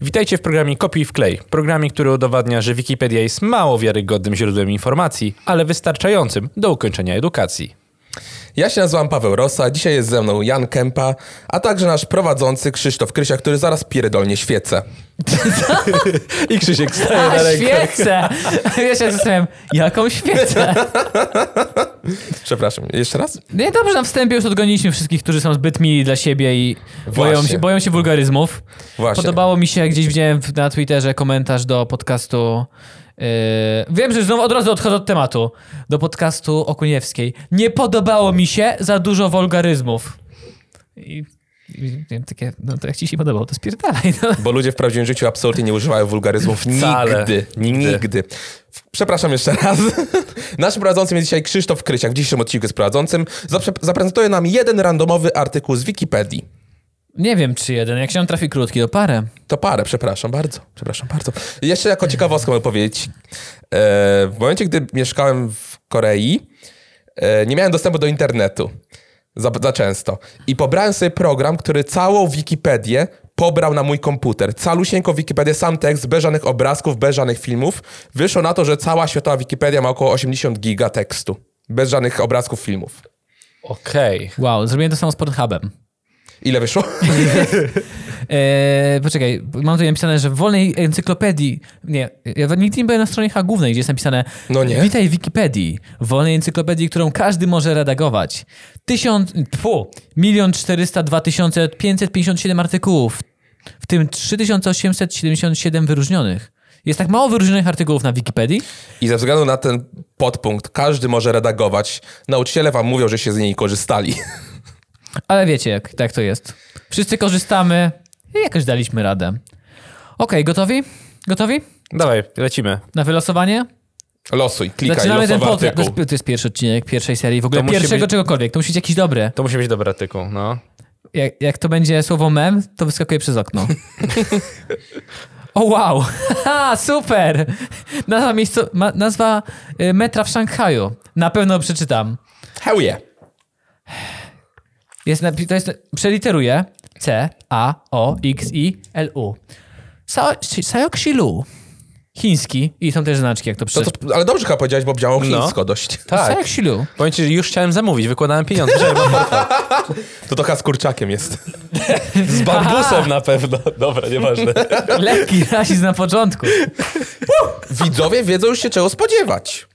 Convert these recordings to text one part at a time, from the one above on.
Witajcie w programie Kopiuj w klej. Programie, który udowadnia, że Wikipedia jest mało wiarygodnym źródłem informacji, ale wystarczającym do ukończenia edukacji. Ja się nazywam Paweł Rosa, dzisiaj jest ze mną Jan Kępa, a także nasz prowadzący Krzysztof Krysia, który zaraz pierdolnie świecę. I Krzysiek staje A, na rękach. świecę! Ja zastanawiam, jaką świecę? Przepraszam, jeszcze raz? Nie, dobrze, na wstępie już odgoniliśmy wszystkich, którzy są zbyt mili dla siebie i boją się, boją się wulgaryzmów. Właśnie. Podobało mi się, gdzieś widziałem na Twitterze komentarz do podcastu. Yy, wiem, że znowu od razu odchodzę od tematu. Do podcastu Okuniewskiej. Nie podobało mi się za dużo wulgaryzmów. I, wiem, takie, no to jak ci się podobało, to spierdalaj. No. Bo ludzie w prawdziwym życiu absolutnie nie używają wulgaryzmów Wcale. nigdy. Nigdy. Nigdy. Przepraszam jeszcze raz. Naszym prowadzącym jest dzisiaj Krzysztof Krysiak. W dzisiejszym odcinku jest prowadzącym. Zaprezentuje nam jeden randomowy artykuł z Wikipedii. Nie wiem, czy jeden. Jak się on trafi krótki, to parę. To parę, przepraszam bardzo, przepraszam bardzo. Jeszcze jako ciekawostkę mogę powiedzieć. E, w momencie, gdy mieszkałem w Korei, e, nie miałem dostępu do internetu za, za często. I pobrałem sobie program, który całą Wikipedię pobrał na mój komputer. Calusieńko Wikipedię, sam tekst, bez żadnych obrazków, bez żadnych filmów. Wyszło na to, że cała światowa Wikipedia ma około 80 giga tekstu. Bez żadnych obrazków, filmów. Okej. Wow, zrobiłem to samo z Pornhubem. Ile wyszło? Eee, poczekaj, mam tutaj napisane, że w wolnej encyklopedii. Nie, ja nigdy nie byłem na stronie H głównej, gdzie jest napisane. No nie. Witaj w Wikipedii. W wolnej encyklopedii, którą każdy może redagować. Tysiąc. Pu, milion czterysta dwa tysiące pięćset pięćdziesiąt siedem artykułów, w tym 3877 wyróżnionych. Jest tak mało wyróżnionych artykułów na Wikipedii? I ze względu na ten podpunkt każdy może redagować. Nauczyciele wam mówią, że się z niej korzystali. Ale wiecie, jak, jak to jest. Wszyscy korzystamy i jakoś daliśmy radę. Okej, gotowi? Gotowi? Dawaj, lecimy. Na wylosowanie? Losuj, klikaj, Zaczynamy ten podcast. To jest, to jest pierwszy odcinek pierwszej serii, w ogóle To musi pierwszego być- czegokolwiek. To musi być jakiś dobry. To musi być dobry artykuł, no. Jak, jak to będzie słowo mem, to wyskakuje przez okno. o wow! Haha, super! Nazwa, miejsco, ma, nazwa y, metra w Szanghaju. Na pewno przeczytam. Hell yeah. Jest, to jest, przeliteruję C, A, O, X, I, L, U. Sao- Sayokshilu. Chiński. I są też znaczki, jak to to, ale dobrze chyba powiedziałeś, bo brzmiało No. chińsko dość. Tak. Sayokshilu. Powiem ci, że już chciałem zamówić, wykładałem pieniądze. Żeby mam portfel. To trochę z kurczakiem jest. Z bambusem na pewno. Dobra, nieważne. Lekki rasizm na początku. Widzowie wiedzą już się czego spodziewać.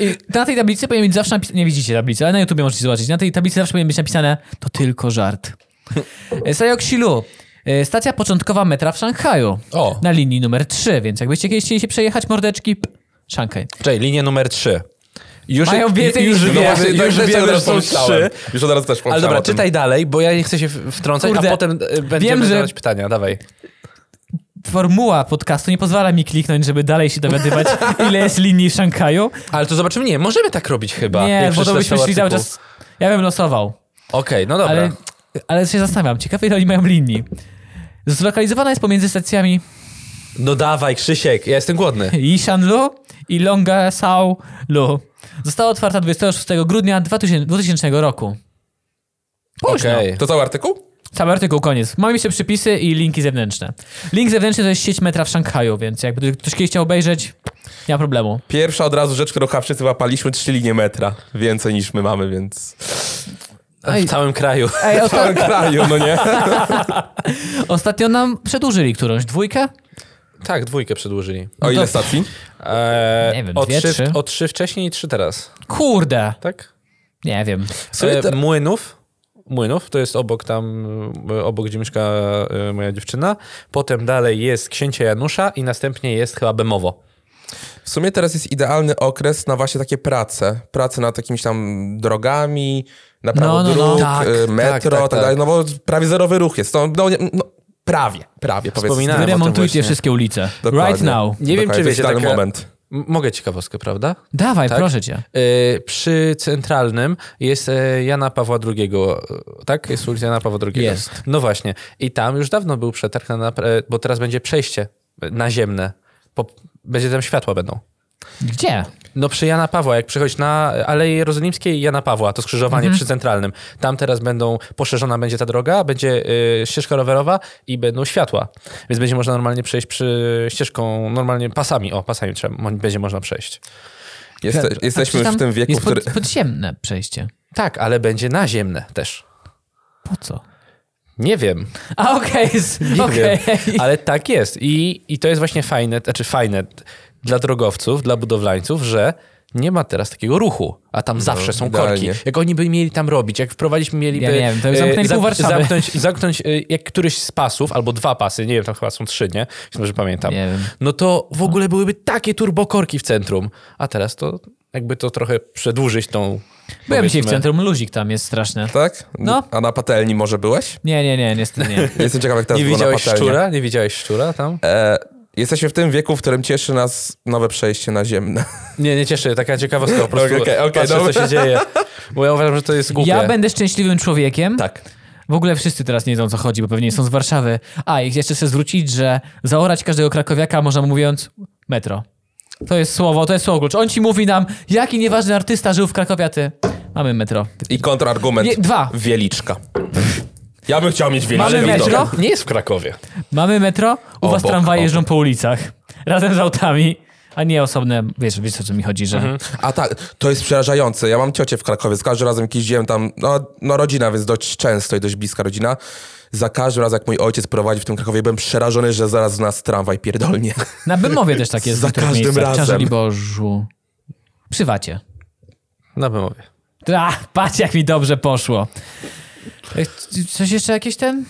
I na tej tablicy powinien być zawsze napisane, nie widzicie tablicy, ale na YouTubie możecie zobaczyć, na tej tablicy zawsze powinien być napisane, to tylko żart. E, Sayokshilu, e, stacja początkowa metra w Szanghaju, O. na linii numer 3, więc jakbyście kiedyś chcieli się przejechać, mordeczki, Szanghaj. Czekaj, linia numer 3. Już, Mają więcej już niż wiemy, dwie. właśnie, już tak, wiemy, że są trzy. Już od razu też Ale dobra, czytaj dalej, bo ja nie chcę się wtrącać, Kurde, a potem e, będziemy wiem, że- pytania. Dawaj. Formuła podcastu nie pozwala mi kliknąć, żeby dalej się dowiadywać, ile jest linii w Szanghaju. Ale to zobaczymy, nie, możemy tak robić chyba. Nie, bo to byśmy szli cały czas, ja bym losował. Okej, no dobra. Ale, ale się zastanawiam, ciekawe ile oni mają linii. Zlokalizowana jest pomiędzy stacjami No dawaj, Krzysiek, ja jestem głodny. Yishanlu i Longasao-lu. Została otwarta 26 grudnia 2000, 2000 roku. Późno. Okej. To cały artykuł? Cały artykuł, koniec. Mamy jeszcze przypisy i linki zewnętrzne. Link zewnętrzny to jest sieć metra w Szanghaju, więc jakby ktoś kiedyś chciał obejrzeć, nie ma problemu. Pierwsza od razu rzecz, którą chyba wszyscy łapaliśmy, trzy linie metra. Więcej niż my mamy, więc... W całym kraju. Ej, W całym kraju, no nie? ostatnio nam przedłużyli którąś, dwójkę? Tak, dwójkę przedłużyli. O ile to- stacji? Eee, Nie wiem, o, dwie, trzy, trzy? o trzy wcześniej i trzy teraz. Kurde, Tak? nie wiem. sumie E, te- Młynów. Młynów, to jest obok tam, e, obok gdzie mieszka e, moja dziewczyna. Potem dalej jest Księcia Janusza i następnie jest chyba Bemowo. W sumie teraz jest idealny okres na właśnie takie prace. Prace nad jakimiś tam drogami, naprawą No, no, no. dróg, Tak, y, metro, tak, tak, tak, dalej. No bo prawie zerowy ruch jest. No, no, no prawie, prawie. Wspominałem. o tym Wyremontujcie właśnie. wszystkie ulice. Dokładnie. Right now. Nie wiem, Dokładnie, czy to jest wiecie, taka- moment. Mogę ciekawostkę, prawda? Dawaj, Tak? proszę cię. E, przy centralnym jest e, Jana Pawła II, e, tak? Jest ulica Jana Pawła II. Jest. No właśnie. I tam już dawno był przetarg, na, e, bo teraz będzie przejście naziemne. Po, będzie tam światła będą. Gdzie? No przy Jana Pawła, jak przychodzisz na Aleję Jerozolimskiej i Jana Pawła, to skrzyżowanie Mhm. przy Centralnym. Tam teraz będą, poszerzona będzie ta droga, będzie y, ścieżka rowerowa i będą światła. Więc będzie można normalnie przejść przy ścieżką, normalnie pasami, o, pasami trzeba, będzie można przejść. Jeste, A jesteśmy już w tym wieku, jest pod, podziemne przejście. Tak, ale będzie naziemne też. Po co? Nie wiem, A okej, okej. wiem, ale tak jest. I, I to jest właśnie fajne, znaczy fajne dla drogowców, dla budowlańców, że nie ma teraz takiego ruchu, a tam zawsze są korki. idealnie. Jak oni by mieli tam robić, jak wprowadzić mieliby... Ja nie wiem, to już e, zamknęli Warszawy. zamknąć, zamknąć e, jak któryś z pasów, albo dwa pasy, nie wiem, tam chyba są trzy, nie? Dobrze pamiętam. Nie wiem. No to w ogóle byłyby takie turbokorki w centrum, a teraz to jakby to trochę przedłużyć tą... Byłem dzisiaj w centrum, luzik tam jest straszny. Tak? No. A na patelni może byłeś? Nie, nie, nie, niestety nie. Jestem ciekaw, jak teraz Nie widziałeś szczura? Nie widziałeś szczura tam? E, jesteśmy w tym wieku, w którym cieszy nas nowe przejście naziemne. Nie, nie cieszę, taka ciekawostka po prostu. Okej, patrzę, dobra. co się dzieje. Bo ja uważam, że to jest głupie. Ja będę szczęśliwym człowiekiem. Tak. W ogóle wszyscy teraz nie wiedzą, o co chodzi, bo pewnie są z Warszawy. A, i jeszcze chcę zwrócić, że zaorać każdego krakowiaka można mówiąc metro. To jest słowo, to jest słowo klucz. On ci mówi nam, jaki nieważny artysta żył w Krakowie, a ty... Mamy metro. I kontrargument. Nie, dwa. Wieliczka. Ja bym chciał mieć wieliczkę. Mamy metro? Nie jest w Krakowie. Mamy metro, u was Obok, tramwaje obok. jeżdżą po ulicach. Razem z autami, a nie osobne, wiesz, wiesz o co mi chodzi, że... Mhm. A tak, to jest przerażające. Ja mam ciocię w Krakowie. Z każdym razem, jak jeździłem tam, no, no rodzina, więc dość często i dość bliska rodzina. Za każdym razem, jak mój ojciec prowadzi w tym Krakowie, byłem przerażony, że zaraz z nas tramwaj pierdolnie. Na Bemowie też tak jest. w Za niektórych każdym miejscach. razem. Ciąży Bożu. Przywacie. Na Bemowie. A, patrz jak mi dobrze poszło. Coś jeszcze jakieś ten?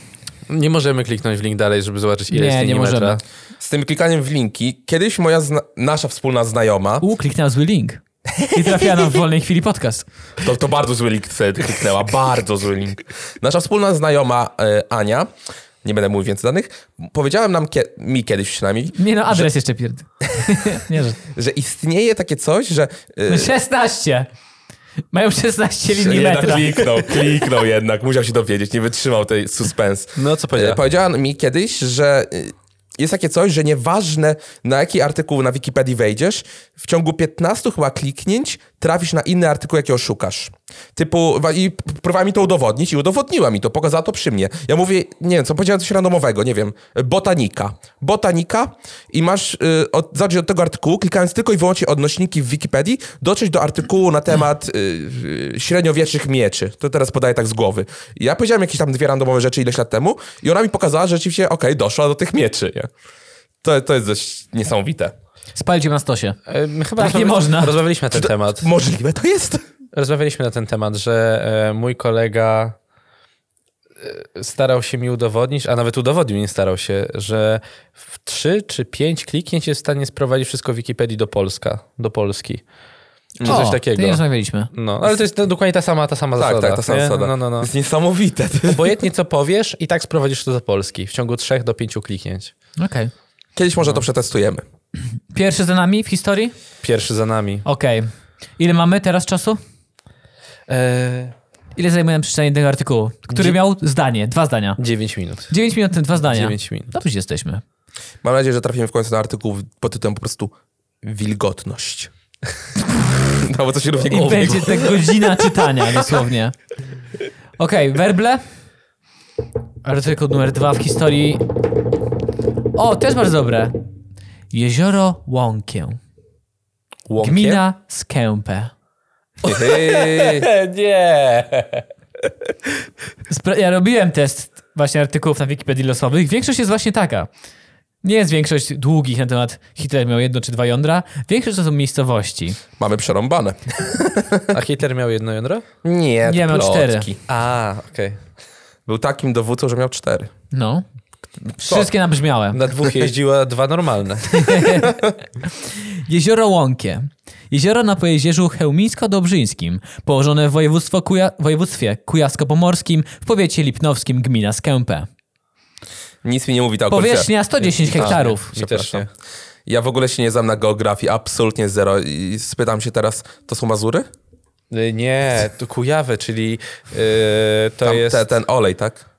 Nie możemy kliknąć w link dalej, żeby zobaczyć, ile Nie, jest nie możemy. metra. Z tym klikaniem w linki, kiedyś moja, zna- nasza wspólna znajoma, U, kliknęłam zły link. I trafiła nam w wolnej chwili podcast. to, to bardzo zły link wtedy kliknęła, bardzo zły link. Nasza wspólna znajoma e, Ania, nie będę mówił więcej danych, powiedziałem nam, kie- mi kiedyś przynajmniej, Nie no, adres jeszcze pierd. Nie, że... że istnieje takie coś, że... e, 16! Mają 16 linii jednak metra. kliknął, kliknął jednak, musiał się dowiedzieć, nie wytrzymał tej suspens. No, co E, powiedziała? Powiedziała mi kiedyś, że y, jest takie coś, że nieważne na jaki artykuł na Wikipedii wejdziesz, w ciągu 15 chyba kliknięć trafisz na inny artykuł, jakiego szukasz. Typu, i próbowała mi to udowodnić i udowodniła mi to, pokazała to przy mnie. Ja mówię, nie wiem, co powiedziałem coś randomowego, nie wiem, botanika. Botanika i masz, y, zacząć od tego artykułu, klikając tylko i wyłącznie odnośniki w Wikipedii, dotrzeć do artykułu na temat y, y, średniowiecznych mieczy. To teraz podaję tak z głowy. Ja powiedziałem jakieś tam dwie randomowe rzeczy ileś lat temu i ona mi pokazała, że rzeczywiście, okej, doszła do tych mieczy. Nie? To, to jest dość niesamowite. Spalcie na stosie. E, my Chyba Tak nie można. Rozmawialiśmy na ten temat. Możliwe to jest. Rozmawialiśmy na ten temat, że e, mój kolega e, starał się mi udowodnić, a nawet udowodnił, nie starał się, że w trzy czy pięć kliknięć jest w stanie sprowadzić wszystko w Wikipedii do Polska, do Polski. Czy O, coś To takiego. nie rozmawialiśmy. No, ale to jest dokładnie ta sama, ta sama Tak, zasada. tak, to sama nie? zasada. No, no, no. To jest niesamowite. Obojętnie co powiesz i tak sprowadzisz to do Polski w ciągu trzech do pięciu kliknięć. Okej. Kiedyś może to przetestujemy. Pierwszy za nami w historii? Pierwszy za nami. Okej. Ile mamy teraz czasu? E, Ile zajmuje nam przeczytanie tego artykułu? Który Dzie- miał zdanie, dwa zdania. 9 minut. 9 minut, dwa zdania. 9 minut. Dobrze jesteśmy. Mam nadzieję, że trafimy w końcu na artykuł pod tytułem po prostu wilgotność. No bo to się równie I będzie ta godzina czytania dosłownie. Okej, werble. Artykuł numer dwa w historii. O, też bardzo dobre. Jezioro Łąkie. Łąkie? Gmina Skępę. nie. Ja robiłem test właśnie artykułów na Wikipedii losowych. Większość jest właśnie taka. Nie jest większość długich na temat Hitler miał jedno czy dwa jądra. Większość to są miejscowości. Mamy przerąbane. A Hitler miał jedno jądro? Nie, Nie, miał plotki. cztery. A, okej. Był takim dowódcą, że miał cztery. No. Wszystkie nabrzmiałe. Na dwóch jeździła dwa normalne. Jezioro Łąkie. Jezioro na pojezierzu chełmińsko-dobrzyńskim, położone w województwo Kuja- województwie kujawsko-pomorskim w powiecie lipnowskim gmina Skępę. Nic mi nie mówi ta okolica. Powierzchnia 110 hektarów. Mi też nie. Ja w ogóle się nie znam na geografii, absolutnie zero. I spytam się teraz, to są Mazury? Y, Nie, to Kujawy, czyli y, to Tam jest, te, ten olej, tak?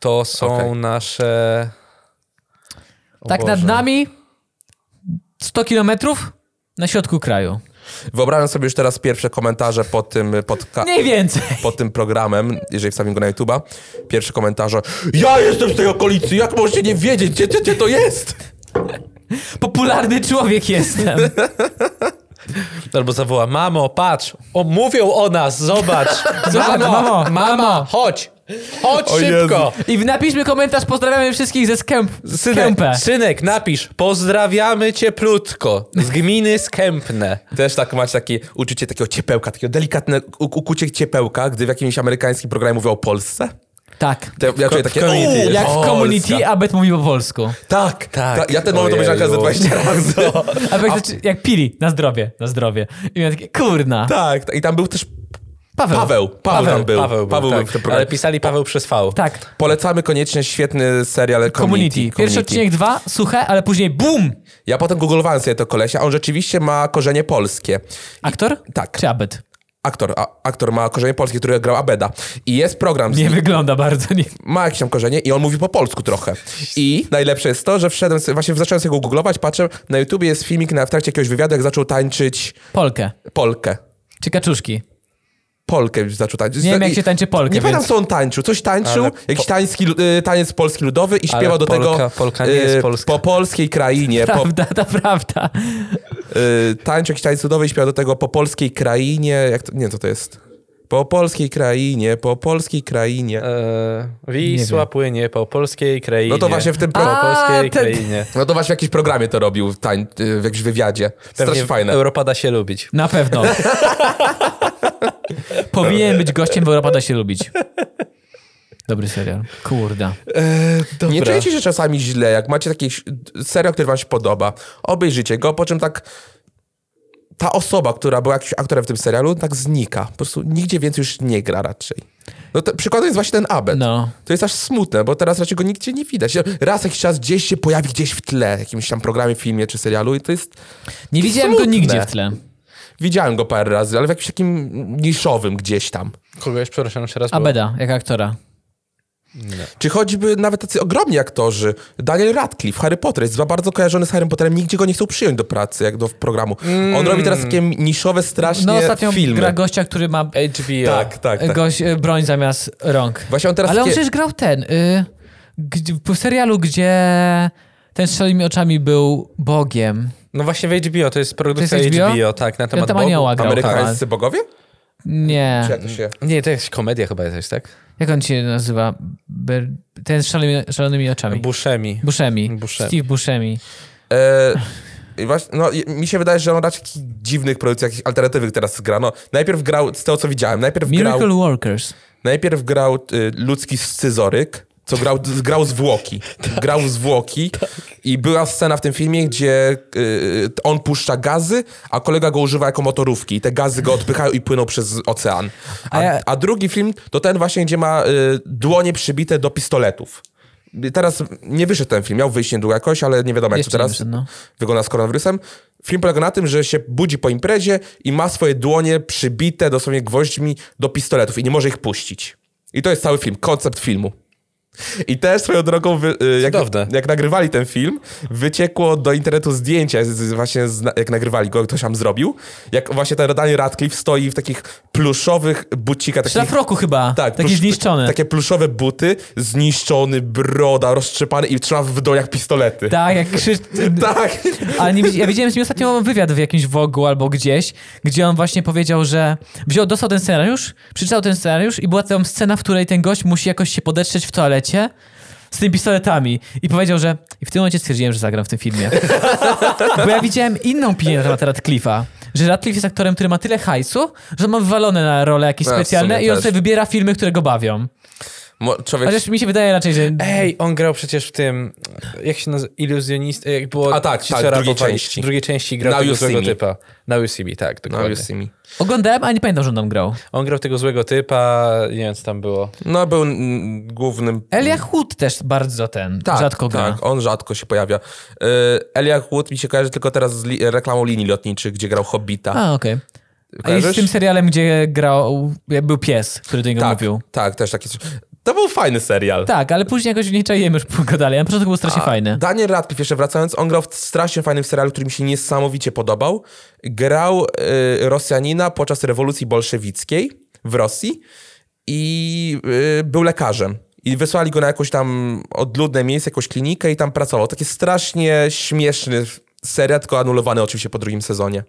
To są Okej. nasze... O Tak Boże. nad nami 100 kilometrów na środku kraju. Wyobrażam sobie już teraz pierwsze komentarze pod tym, podca- Mniej więcej. pod tym programem, jeżeli wstawimy go na YouTube'a. Pierwsze komentarze. Ja jestem z tej okolicy, jak możecie nie wiedzieć, gdzie, gdzie, gdzie to jest? Popularny człowiek jestem. Albo zawoła, mamo, patrz, o, mówią o nas, zobacz. Zobacz, mamo, mamo. chodź, chodź O szybko. I napiszmy komentarz, pozdrawiamy wszystkich ze Skęp, Synek, Skępę. synek, napisz, pozdrawiamy cieplutko z gminy Skępne. Też tak macie takie uczucie takiego ciepełka, takiego delikatne ukucie ciepełka, gdy w jakimś amerykańskim programie mówią o Polsce. Tak. To ja czuję takie, community. "O, Jak w Polska". community, Abet mówi po polsku. Tak, Tak. tak. Ja ten moment obejrzałem ze Ojeju. 20 razy. Abet znaczy, jak pili, na zdrowie, na zdrowie. I miałem takie, kurna. Tak, tak, i tam był też Paweł. Paweł. Paweł, tam był. Paweł, Paweł był, był tak. w tym programie. Ale pisali Paweł przez V. Tak. Polecamy koniecznie świetny serial Community. Community. Pierwszy odcinek dwa, suche, ale później BUM! Ja potem googlowałem sobie to kolesia, a on rzeczywiście ma korzenie polskie. Aktor? Tak. Czy Abet? Aktor, a, aktor ma korzenie polskie, który grał Abeda. I jest program, z Nie wygląda bardzo. Nie. ma jakieś tam korzenie i on mówi po polsku trochę. I najlepsze jest to, że wszedłem, właśnie zacząłem sobie go googlować, patrzę, na YouTubie jest filmik na, w trakcie jakiegoś wywiadu, jak zaczął tańczyć Polkę. polkę. Czy kaczuszki. Polkę zaczął tańczyć. Nie wiem, jak się tańczy polkę, Nie pamiętam, więc- co on tańczył. Coś tańczył, Ale jakiś po- tański, y, taniec polski ludowy i śpiewał do tego Polka- Polka nie jest y, polska. po polskiej krainie. Po, Prawda, to prawda. y, tańczył jakiś taniec ludowy i śpiewał do tego po polskiej krainie. Jak to, nie, co to jest? Po polskiej krainie, po polskiej krainie. E, Nie Wisła płynie po polskiej krainie. No to właśnie w tym Po pro... A, polskiej ten- krainie. No to właśnie w jakimś programie to robił, tań, w jakimś wywiadzie. Strasznie fajne. Europa da się lubić. Na pewno. Powinien być gościem, bo Europa da się lubić. Dobry serial. Kurde. Dobra. Nie czujecie się czasami źle, jak macie taki serial, który wam się podoba, obejrzyjcie go, po czym tak ta osoba, która była jakimś aktorem w tym serialu, tak znika. Po prostu nigdzie więcej już nie gra raczej. No to przykładem jest właśnie ten Abed. No. To jest aż smutne, bo teraz raczej go nigdzie nie widać. Raz jakiś czas gdzieś się pojawi gdzieś w tle, w jakimś tam programie, filmie czy serialu i to jest... Nie widziałem go Smutne. nigdzie w tle. Widziałem go parę razy, ale w jakimś takim niszowym gdzieś tam. Kogoś, przepraszam, jeszcze raz. Abeda, jak aktora. Czy choćby nawet tacy ogromni aktorzy. Daniel Radcliffe, Harry Potter, jest bardzo kojarzony z Harry Potterem, nigdzie go nie chcą przyjąć do pracy, jak do programu. On robi teraz takie niszowe strasznie No ostatnio filmy. gra gościa, który ma HBO. Tak, tak, tak. gość, y, broń zamiast rąk. Właśnie on teraz Ale on takie... przecież grał ten, y, w serialu, gdzie ten z szalonymi oczami był Bogiem. No właśnie w HBO, to jest produkcja To jest HBO? HBO? tak, na temat Bogu. anioła grał. Amerykańscy bogowie? Nie. Się... Nie, to jest komedia chyba jakaś, tak? Jak on się nazywa? Ber, ten z szalonymi, szalonymi oczami. Buszemi. Buscemi. Buscemi. Steve Buscemi. E, właśnie, no, mi się wydaje, że on raczej takich dziwnych produkcji, jakichś alternatywnych teraz gra. No, najpierw grał, z tego co widziałem, najpierw grał, Miracle Workers. najpierw grał y, ludzki scyzoryk, co grał, grał zwłoki. Grał zwłoki i była scena w tym filmie, gdzie y, on puszcza gazy, a kolega go używa jako motorówki i te gazy go odpychają i płyną przez ocean. A, A drugi film to ten właśnie, gdzie ma y, dłonie przybite do pistoletów. Teraz nie wyszedł ten film, miał wyjść niedługo jakoś, ale nie wiadomo jak Jeszcze to teraz wyszedł, no. wygląda z koronawirusem. Film polega na tym, że się budzi po imprezie i ma swoje dłonie przybite dosłownie gwoźdźmi do pistoletów i nie może ich puścić. I to jest cały film, koncept filmu. I też swoją drogą, y, jak, jak nagrywali ten film, wyciekło do internetu zdjęcia, z- właśnie z, jak nagrywali go, ktoś tam zrobił, jak właśnie ten Daniel Radcliffe stoi w takich pluszowych bucikach. takich- Szlafroku chyba. tak, Taki plusz- zniszczony. Takie pluszowe buty, zniszczony, broda, roztrzepany i trzyma w dłoniach pistolety. Tak, jak krzyż... Tak. Ale nie, ja widziałem z nim ostatnio wywiad w jakimś Wogu albo gdzieś, gdzie on właśnie powiedział, że wziął, dostał ten scenariusz, przeczytał ten scenariusz i była tam scena, w której ten gość musi jakoś się podetrzeć w toalecie z tymi pistoletami. I powiedział, że i w tym momencie stwierdziłem, że zagram w tym filmie. Bo ja widziałem inną opinię na temat Radcliffe'a. Że Radcliffe jest aktorem, który ma tyle hajsu, że ma wywalone na role jakieś No, specjalne i on też. sobie wybiera filmy, które go bawią. Mo- Człowiek... Chociaż mi się wydaje raczej, że... Ej, on grał przecież w tym, jak się nazywa, iluzjonist, jak było... A tak, ci, tak, co w drugiej części. W drugiej części grał Now tego złego Me. typa. Now You See Me, tak, dokładnie. you see me. Oglądałem, ale nie pamiętam, że on tam grał. On grał tego złego typa, nie wiem co tam było. No, był mm, głównym... Elijah Hood też bardzo ten, tak, rzadko gra. Tak, on rzadko się pojawia. Y, Elijah Wood mi się kojarzy tylko teraz z li- reklamą linii lotniczych, gdzie grał Hobbita. A, okej. A jest Kojarzysz? z tym serialem, gdzie grał, był pies, który do niego tak, mówił. tak, też taki coś. To był fajny serial. Tak, ale później jakoś nie czajemy już pół dalej. Na początku był strasznie fajny. Daniel Radcliffe, jeszcze wracając, on grał w strasznie fajnym serialu, który mi się niesamowicie podobał. Grał y, Rosjanina podczas rewolucji bolszewickiej w Rosji i y, był lekarzem. I wysłali go na jakąś tam odludne miejsce, jakąś klinikę i tam pracował. Taki strasznie śmieszny serial, tylko anulowany oczywiście po drugim sezonie.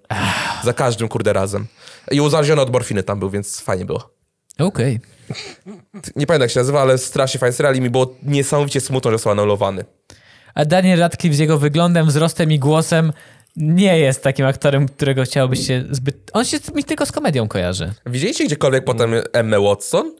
Za każdym, kurde, razem. I uzależniony od morfiny tam był, więc fajnie było. Okej. Nie pamiętam jak się nazywa, ale strasznie fajny serial i mi było niesamowicie smutno, że został anulowany. A Daniel Radcliffe z jego wyglądem, wzrostem i głosem nie jest takim aktorem, którego chciałobyś się zbyt... On się mi tylko z komedią kojarzy. Widzieliście gdziekolwiek potem Emmę Watson?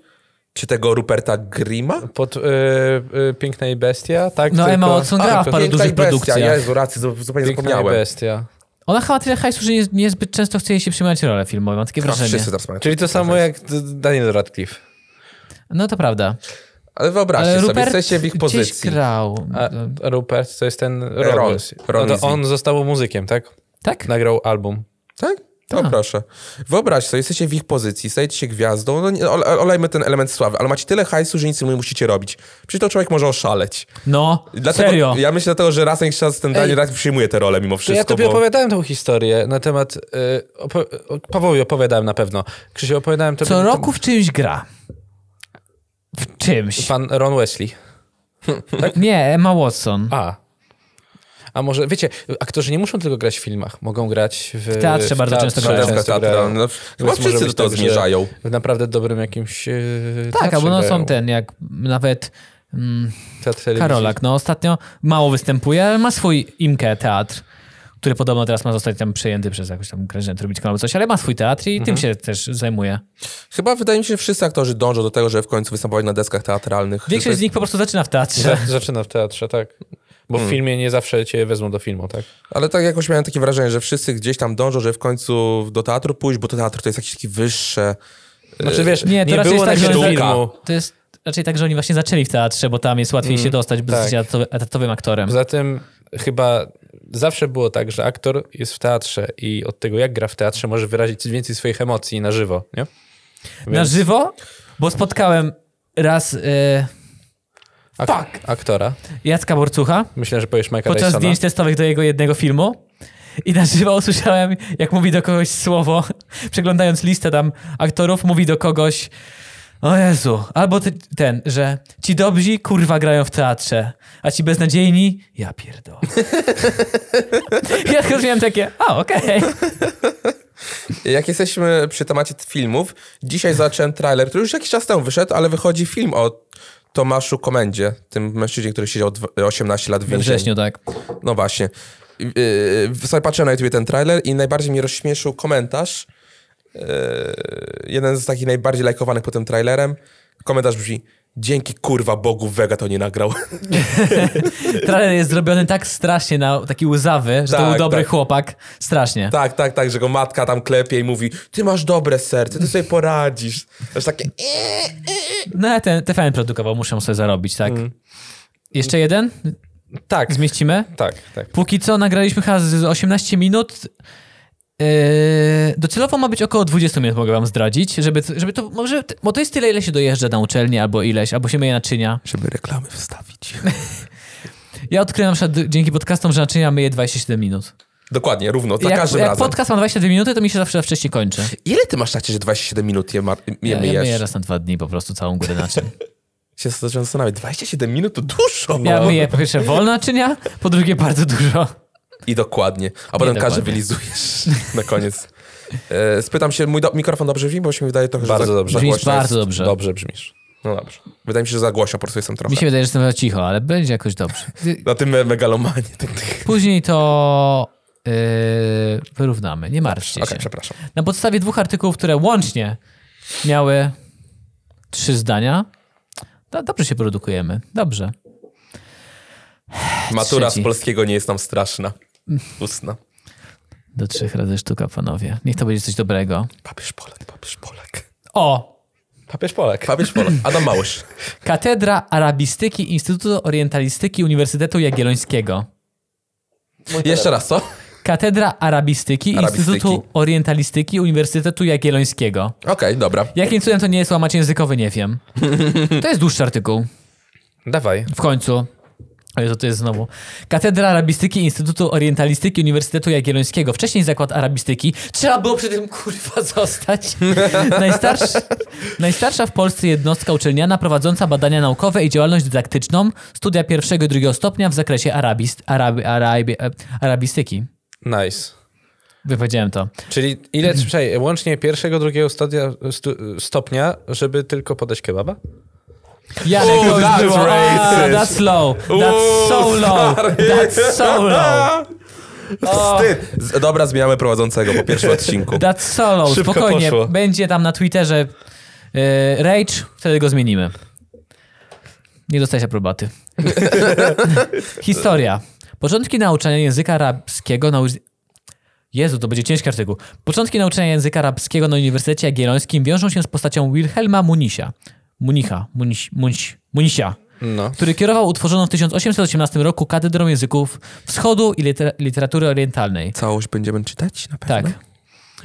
Czy tego Ruperta Grima? Pod y, y, Piękna i Bestia, tak? No, Tylko- Emma Watson grała w paru Piękna dużych i bestia. produkcjach. Jezu, racji, zu- zupełnie Piękna i zapomniałem. Bestia. Ona chyba tyle hajsu, że nie, niezbyt często chce jej się przyjmować role filmowe. Mam takie wrażenie. Wszyscy teraz pamiętają. Czyli to samo jak Daniel Radcliffe. No to prawda. Ale wyobraźcie Ale sobie, jesteście w ich pozycji. grał. A Rupert to jest ten. Ron. Ron No on został muzykiem, tak? Tak? Nagrał album. Tak? No proszę. Wyobraź sobie, jesteście w ich pozycji, stajecie się gwiazdą, no nie, ole- olejmy ten element sławy, ale macie tyle hajsu, że nic nie musicie robić. Przecież to człowiek może oszaleć. No, Dlatego, serio. Ja myślę dlatego, że raz na jakiś czas ten Daniel Radcliffe przyjmuje te role mimo To wszystko, ja tobie bo... opowiadałem tą historię na temat... Y, opo- opowiadałem na pewno. Krzysiu, opowiadałem tobie... Co roku w czymś gra. W czymś. Pan Ron Wesley. Nie, Emma Watson. A. A może, wiecie, aktorzy nie muszą tylko grać w filmach, mogą grać w, W teatrze bardzo często grają. Szaleńska teatralna. No, chyba wszyscy do tego tak, zmierzają. W naprawdę dobrym jakimś e, Tak, teatrze albo no grają. są ten, jak nawet mm. Karolak, no ostatnio mało występuje, ale ma swój Imkę teatr, który podobno teraz ma zostać tam przejęty przez jakąś tam Grażynę Trubicką albo coś, ale ma swój teatr i Mhm. tym się też zajmuje. Chyba wydaje mi się, że wszyscy aktorzy dążą do tego, żeby w końcu występować na deskach teatralnych. Większość jest- z nich po prostu zaczyna w teatrze. Za- Zaczyna w teatrze, tak. Bo Hmm. w filmie nie zawsze cię wezmą do filmu, tak? Ale tak jakoś miałem takie wrażenie, że wszyscy gdzieś tam dążą, żeby w końcu do teatru pójść, bo to teatr to jest jakieś takie wyższe. Znaczy wiesz, Nie, nie, to raczej było jest tak, że- filmu. To jest raczej tak, że oni właśnie zaczęli w teatrze, bo tam jest łatwiej się dostać, bez tak. etato- etatowym aktorem. Poza tym chyba zawsze było tak, że aktor jest w teatrze i od tego jak gra w teatrze może wyrazić więcej swoich emocji na żywo, nie? Na Więc żywo, bo spotkałem raz y, ak- Fuck. aktora. Jacka Borcucha Myślę, że powiesz Mike'a podczas Tysona. zdjęć testowych do jego jednego filmu. I na żywo usłyszałem, jak mówi do kogoś słowo, przeglądając listę tam aktorów, mówi do kogoś o Jezu, albo ty, ten, że ci dobrzy kurwa grają w teatrze, a ci beznadziejni, ja pierdolę. ja tylko miałem takie, a okej. Jak jesteśmy przy temacie filmów, dzisiaj zacząłem trailer, który już jakiś czas temu wyszedł, ale wychodzi film o Tomaszu Komendzie, tym mężczyźnie, który siedział dwa- 18 lat w We więzieniu. wrześniu, tak. No właśnie. Yy, sobie patrzyłem na YouTube ten trailer i najbardziej mnie rozśmieszył komentarz. Yy, jeden z takich najbardziej lajkowanych po tym trailerem. Komentarz brzmi, dzięki kurwa Bogu Vega to nie nagrał. Trailer jest zrobiony tak strasznie na taki łzawy, że to Tak, był dobry tak. chłopak. Strasznie. tak, tak, tak, że go matka tam klepie i mówi, ty masz dobre serce, ty sobie poradzisz. To jest takie, No ale ten TVN produkował, muszę sobie zarobić, tak. Jeszcze jeden? Tak, Zmieścimy? tak, tak. Póki co nagraliśmy chyba z 18 minut. Yy, docelowo ma być około 20 minut, mogę wam zdradzić, żeby, żeby to, może, bo to jest tyle, ile się dojeżdża na uczelnię, albo ileś, albo się myje naczynia. żeby reklamy wstawić. Ja odkryłem na przykład dzięki podcastom, że naczynia myje 27 minut. Dokładnie, równo, za jak każdym jak razem. podcast ma 22 minuty, to mi się zawsze wcześniej kończy. Ile ty masz tacie, że 27 minut je, ma, je Ja, ja myjesz? myję raz na dwa dni po prostu całą górę naczyń. się zacząłem zastanawiać, 27 minut to dużo. Ja myję po pierwsze wolne naczynia, po drugie bardzo dużo. I dokładnie. A potem każdy wylizujesz na koniec. E, spytam się, mój do, mikrofon dobrze brzmi, bo się mi wydaje trochę, że Bardzo za, dobrze. Brzmisz bardzo jest. dobrze. Dobrze brzmisz. No dobrze. Wydaje mi się, że za głośno po prostu jestem trochę. Mi się wydaje, że jestem za cicho, ale będzie jakoś dobrze. Na tym me- megalomanie. Później to yy, wyrównamy, nie martwcie Okej, się. przepraszam. Na podstawie dwóch artykułów, które łącznie miały trzy zdania, to dobrze się produkujemy. Dobrze. Matura Trzeci. z polskiego nie jest nam straszna. Ustna. Do trzech razy sztuka, panowie. Niech to będzie coś dobrego. Papież Polak, papież Polak. O! Papież Polak. Papież Polak. Adam Małysz. Katedra Arabistyki Instytutu Orientalistyki Uniwersytetu Jagiellońskiego. Jeszcze raz, co? Katedra Arabistyki, Arabistyki. Instytutu Orientalistyki Uniwersytetu Jagiellońskiego. Okej, dobra. Jakim cudem to nie jest łamacz językowy, nie wiem. To jest dłuższy artykuł. Dawaj. W końcu. Ale to, to jest znowu. Katedra Arabistyki Instytutu Orientalistyki Uniwersytetu Jagiellońskiego. Wcześniej zakład arabistyki. Trzeba było przy tym kurwa zostać. Najstarsz, najstarsza w Polsce jednostka uczelniana prowadząca badania naukowe i działalność dydaktyczną, studia pierwszego i drugiego stopnia w zakresie arabist, arabi, arabi, e, arabistyki. Nice. Wypowiedziałem to. Czyli ile, przej, łącznie pierwszego, drugiego stu, stopnia, żeby tylko podać kebaba? Janek, Ooh, to that's było. racist. That's low. That's so low. That's so low. Wstyd. Dobra, zmieniamy prowadzącego po pierwszym odcinku. That's solo, Szybko spokojnie. poszło. Będzie tam na Twitterze yy, Rage, wtedy go zmienimy. Nie dostajesz aprobaty. Historia. Początki nauczania języka arabskiego na... Jezu, to będzie ciężki artykuł. Początki nauczania języka arabskiego na Uniwersytecie Jagiellońskim wiążą się z postacią Wilhelma Munisia. Municha. Muniś, Muniś, Munisia No. który kierował utworzoną w 1818 roku katedrą języków wschodu i liter- literatury orientalnej. Całość będziemy czytać na pewno? Tak.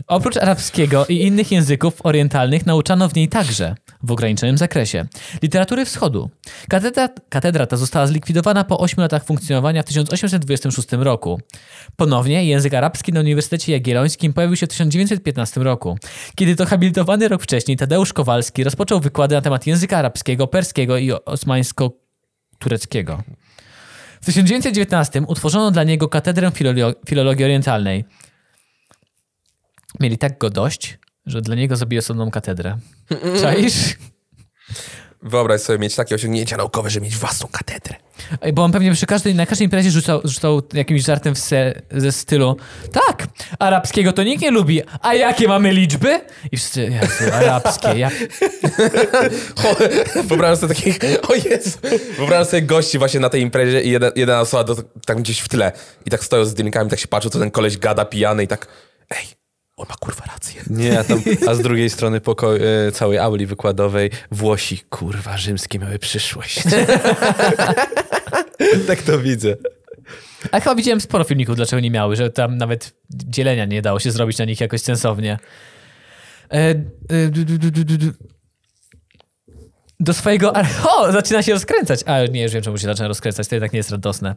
Oprócz arabskiego i innych języków orientalnych nauczano w niej także, w ograniczonym zakresie, literatury wschodu. Katedra, katedra ta została zlikwidowana po 8 latach funkcjonowania w 1826 roku. Ponownie język arabski na Uniwersytecie Jagiellońskim pojawił się w 1915 roku. Kiedy to habilitowany rok wcześniej Tadeusz Kowalski rozpoczął wykłady na temat języka arabskiego, perskiego i osmańsko-tureckiego. W 1919 utworzono dla niego katedrę filolo- filologii orientalnej. Mieli tak go dość, że dla niego zrobili osobną katedrę. Czaisz? Wyobraź sobie mieć takie osiągnięcia naukowe, że mieć własną katedrę. Bo on pewnie przy każdej, na każdej imprezie rzucał, rzucał jakimś żartem se, ze stylu tak, arabskiego to nikt nie lubi, a jakie mamy liczby? I wszyscy, Jezu, arabskie, jak... Wyobrażam sobie takich, o Jezu, wyobrażam sobie gości właśnie na tej imprezie i jedna, jedna osoba do, tak gdzieś w tle i tak stoją z dymkami, tak się patrzą, co ten koleś gada pijany i tak, ej, on ma kurwa rację. Nie, a, tam, a z drugiej strony poko- e, całej auli wykładowej Włosi, kurwa, rzymskie miały przyszłość. tak to widzę. A chyba widziałem sporo filmików, dlaczego nie miały, że tam nawet dzielenia nie dało się zrobić na nich jakoś sensownie. Do swojego... O, zaczyna się rozkręcać. A nie, już wiem, czemu się zaczyna rozkręcać, to jednak nie jest radosne.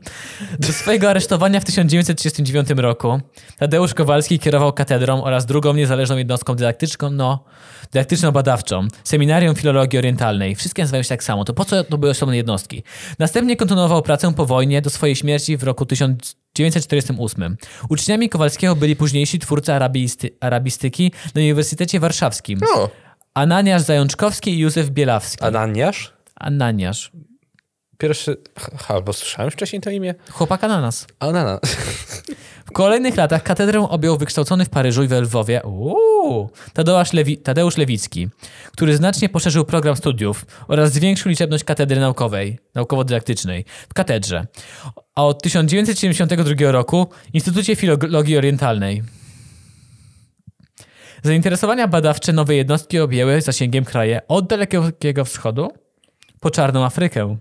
Do swojego aresztowania w 1939 roku Tadeusz Kowalski kierował katedrą oraz drugą niezależną jednostką dydaktyczną, no, dydaktyczno-badawczą, Seminarium Filologii Orientalnej. Wszystkie nazywają się tak samo. To po co to były osobne jednostki? Następnie kontynuował pracę po wojnie do swojej śmierci w roku 1948. Uczniami Kowalskiego byli późniejsi twórcy arabisty, arabistyki na Uniwersytecie Warszawskim. No, Ananiasz Zajączkowski i Józef Bielawski. Ananiasz? Ananiasz. Pierwszy, ha, albo słyszałem wcześniej to imię? Chłopak ananas. Ananas. W kolejnych latach katedrę objął wykształcony w Paryżu i we Lwowie uuu, Tadeusz, Lewi, Tadeusz Lewicki, który znacznie poszerzył program studiów oraz zwiększył liczebność katedry naukowej, naukowo-dydaktycznej w katedrze. A od 1972 roku w Instytucie Filologii Orientalnej. Zainteresowania badawcze nowej jednostki objęły zasięgiem kraje od Dalekiego Wschodu po Czarną Afrykę.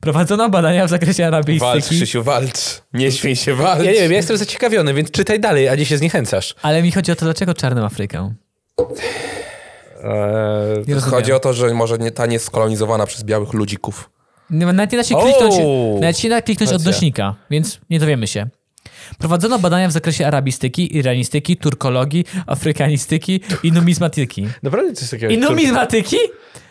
Prowadzono badania w zakresie walcz, arabijstyki, Krzysiu, walcz. Nie śmiej się, walcz. Ja nie wiem, ja jestem zaciekawiony, więc czytaj dalej, a nie się zniechęcasz. ale mi chodzi o to, dlaczego Czarną Afrykę. Eee. Chodzi o to, że może nie, ta nie jest skolonizowana przez białych ludzików. Nawet nie da się kliknąć, nawet się da kliknąć odnośnika, więc nie dowiemy się. Prowadzono badania w zakresie arabistyki, iranistyki, turkologii, afrykanistyki i numizmatyki. naprawdę coś takiego. I numizmatyki?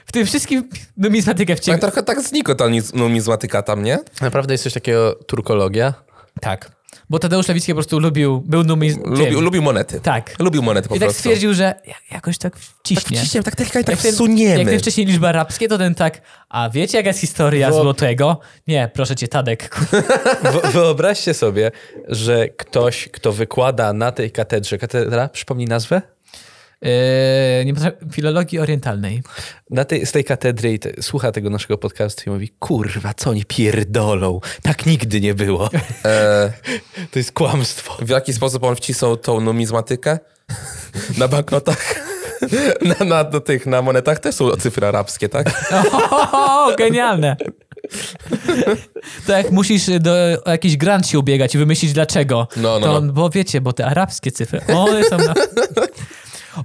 W tym wszystkim numizmatykę Tak wciągnął. trochę tak znikła ta numizmatyka tam, nie? Naprawdę jest coś takiego turkologia? Tak. Bo Tadeusz Lewicki po prostu lubił, był numiz... Lubił, lubił monety. Tak. Lubił monety po I tak prostu. stwierdził, że ja- jakoś tak wciśnie. Wciśniemy, tak delikatnie, tak Jak ten- wsuniemy. Jak wcześniej liczby arabskie, to ten tak, a wiecie jaka jest historia złotego? Nie, proszę cię, Tadek. Wyobraźcie sobie, że ktoś, kto wykłada na tej katedrze, katedra, przypomnij nazwę? Yy, nie potrafię, filologii orientalnej. Na tej, z tej katedry i te, słucha tego naszego podcastu i mówi, kurwa, co oni pierdolą? Tak nigdy nie było. E, To jest kłamstwo. w jaki sposób on wcisnął tą numizmatykę? Na banknotach? Na, na, do tych, na monetach też są cyfry arabskie, tak? O, genialne. To jak musisz do, o jakiś grant się ubiegać i wymyślić dlaczego. No, no, to, no. Bo wiecie, bo te arabskie cyfry, one są na...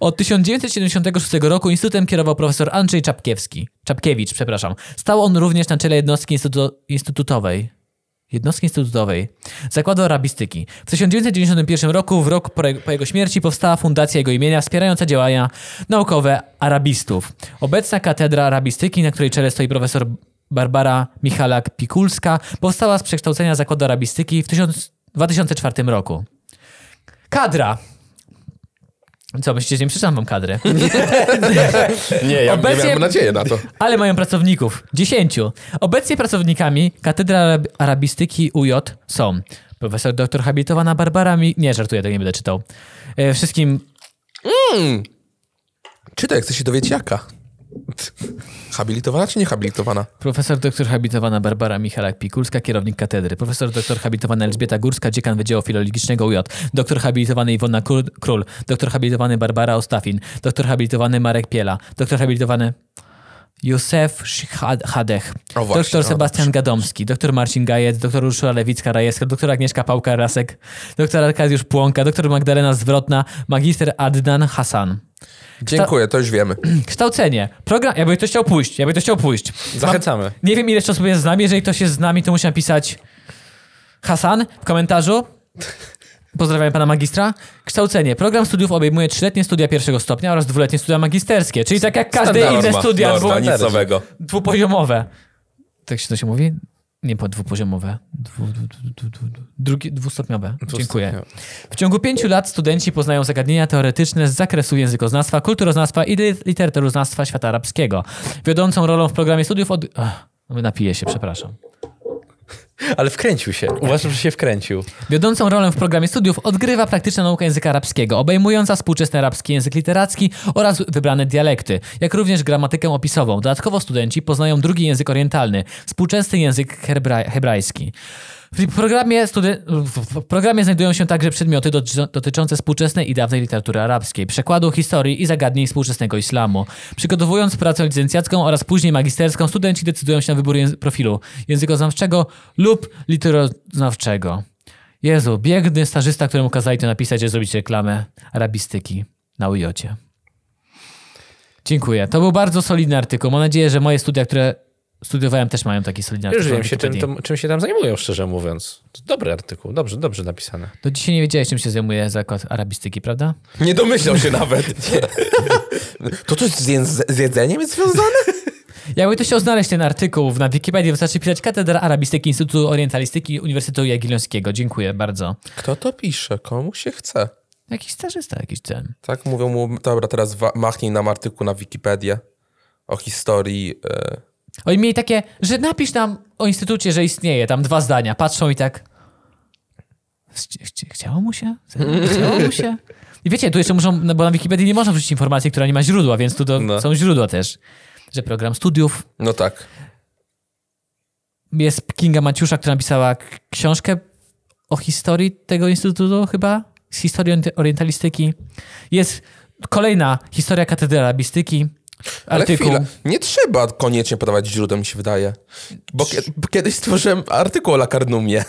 Od 1976 roku instytutem kierował profesor Andrzej Czapkiewski. Czapkiewicz, przepraszam. Stał on również na czele jednostki instytu- instytutowej. Jednostki instytutowej Zakładu Arabistyki. W 1991 roku, w rok po, jego śmierci, powstała fundacja jego imienia wspierająca działania naukowe arabistów. Obecna katedra arabistyki, na której czele stoi profesor Barbara Michalak-Pikulska, powstała z przekształcenia Zakładu Arabistyki w 1000 2004 roku. Kadra. Co, myślicie, że nie przeczytam wam kadry? Nie, ja Obecnie- nie miałem nadziei na to. Ale mają pracowników. Dziesięciu. Obecnie pracownikami Katedry Arab- Arabistyki UJ są profesor doktor habilitowana Barbara Mi... Nie, żartuję, tego nie będę czytał. E, wszystkim... Czytaj, chcę się dowiedzieć jaka. Habilitowana czy niehabilitowana? Profesor doktor habilitowana Barbara Michalak-Pikulska, kierownik katedry. Profesor doktor habilitowana Elżbieta Górska, dziekan Wydziału Filologicznego UJ. Doktor habilitowany Iwona Król. Doktor habilitowany Barbara Ostafin. Doktor habilitowany Marek Piela. Doktor habilitowany Józef Hadech. O, właśnie, Doktor o, Sebastian Gadomski. Doktor Marcin Gajec. Doktor Urszula Lewicka-Rajewska. Doktor Agnieszka Pałka-Rasek. Doktor Arkadiusz Płonka. Doktor Magdalena Zwrotna. Magister Adnan Hasan. Dziękuję, to już wiemy. Kształcenie. Program... Jakby ktoś chciał pójść. Jakby ktoś chciał pójść. Zachęcamy. Nie wiem, ile czasu jest z nami. Jeżeli ktoś jest z nami, to musi napisać Hasan w komentarzu. Pozdrawiam pana magistra. Kształcenie. Program studiów obejmuje trzyletnie studia pierwszego stopnia oraz dwuletnie studia magisterskie, czyli tak jak każde Norma, inne studia norma, dwu, dwupoziomowe. Tak się to się mówi? Nie po dwupoziomowe. Dwu, dwu, dwu, dwu, dwu, drugi, dwustopniowe. Dziękuję. W ciągu pięciu lat studenci poznają zagadnienia teoretyczne z zakresu językoznawstwa, kulturoznawstwa i li- literaturoznawstwa świata arabskiego. Wiodącą rolą w programie studiów od... Ach, napiję się, przepraszam. Ale wkręcił się. Uważam, że się wkręcił. Wiodącą rolę w programie studiów odgrywa praktyczna nauka języka arabskiego, obejmująca współczesny arabski język literacki oraz wybrane dialekty, jak również gramatykę opisową. Dodatkowo studenci poznają drugi język orientalny, współczesny język hebra- hebrajski. W programie, studi- w programie znajdują się także przedmioty doty- dotyczące współczesnej i dawnej literatury arabskiej, przekładu historii i zagadnień współczesnego islamu. Przygotowując pracę licencjacką oraz później magisterską, studenci decydują się na wybór profilu językoznawczego lub literoznawczego. Jezu, biedny stażysta, któremu kazali to napisać, że zrobić reklamę arabistyki na ujocie. Dziękuję. To był bardzo solidny artykuł. Mam nadzieję, że moje studia, które studiowałem, też mają taki solidny Już artykuł. wiem na się, to, czym się tam zajmują, szczerze mówiąc. To dobry artykuł, dobrze, dobrze napisane. Do dzisiaj nie wiedziałeś, czym się zajmuje zakład arabistyki, prawda? Nie domyślał się nawet. To coś z, jęz- z jedzeniem jest związane? Jakby ktoś chciał znaleźć ten artykuł na Wikipedii, wystarczy pisać Katedra Arabistyki Instytutu Orientalistyki Uniwersytetu Jagiellońskiego. Dziękuję bardzo. Kto to pisze? Komu się chce? Jakiś stażysta, jakiś ten. Tak mówią mu, dobra, teraz wa- machnij nam artykuł na Wikipedię o historii. E, Oni mieli takie, że napisz nam o instytucie, że istnieje, tam dwa zdania. Patrzą i tak... Chci- chci- Chciało mu się? Chciało mu się? I wiecie, tu jeszcze muszą, no bo na Wikipedii nie można wrzucić informacji, która nie ma źródła, więc tu No. są źródła też. Że program studiów. no tak. Jest Kinga Maciusza, która napisała książkę o historii tego instytutu chyba, z historii orientalistyki. Jest kolejna historia katedry arabistyki, Ale artykuł. chwila, nie trzeba koniecznie podawać źródeł, mi się wydaje. Bo, kie- bo kiedyś stworzyłem artykuł o Lakardumie,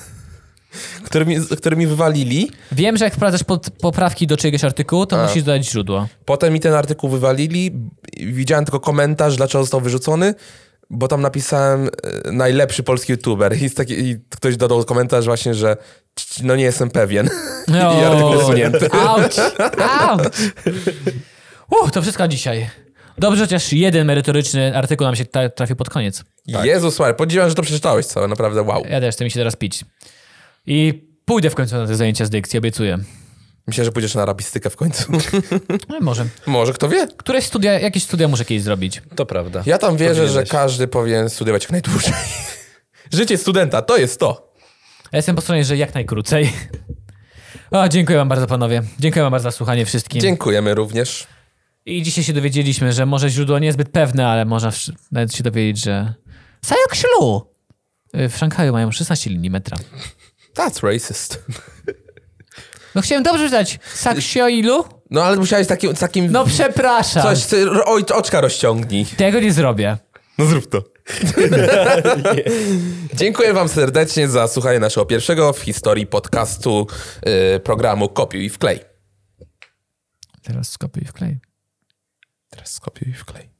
który mi, który mi wywalili. Wiem, że jak wprowadzasz pod, poprawki do czyjegoś artykułu, to musisz dodać źródło. Potem mi ten artykuł wywalili. Widziałem tylko komentarz, dlaczego został wyrzucony, bo tam napisałem e, najlepszy polski youtuber. I, taki, I ktoś dodał komentarz właśnie, że no nie jestem pewien. I artykuł usunięty. Auć! Auć! Uh, to wszystko dzisiaj. Dobrze, chociaż jeden merytoryczny artykuł nam się ta- trafił pod koniec. Jezus Maria, podziwiam, że to przeczytałeś całe, naprawdę wow. Ja też chcę mi się teraz pić. I pójdę w końcu na te zajęcia z dykcji, obiecuję. Myślę, że pójdziesz na arabistykę w końcu. No, może. Może, kto wie? Któreś studia, jakieś studia muszę kiedyś zrobić. To prawda. Ja tam wierzę, że Powinieneś. każdy powinien studiować jak najdłużej. Życie studenta, to jest to. Ja jestem po stronie, że jak najkrócej. O, dziękuję wam bardzo, panowie. Dziękuję wam bardzo za słuchanie wszystkim. Dziękujemy również. I dzisiaj się dowiedzieliśmy, że może źródło niezbyt pewne, ale można nawet się dowiedzieć, że Sayok Shlu w Szanghaju mają 16 linii metra. That's racist. No chciałem dobrze czytać. Sakshoilu? No ale musiałeś takim, takim No przepraszam. coś, ty, oj, oczka rozciągnij. Tego nie zrobię. No zrób to. Dziękuję wam serdecznie za słuchanie naszego pierwszego w historii podcastu y, programu Kopiuj i wklej. Teraz skopiuj i wklej. Teraz skopiuj i wklej.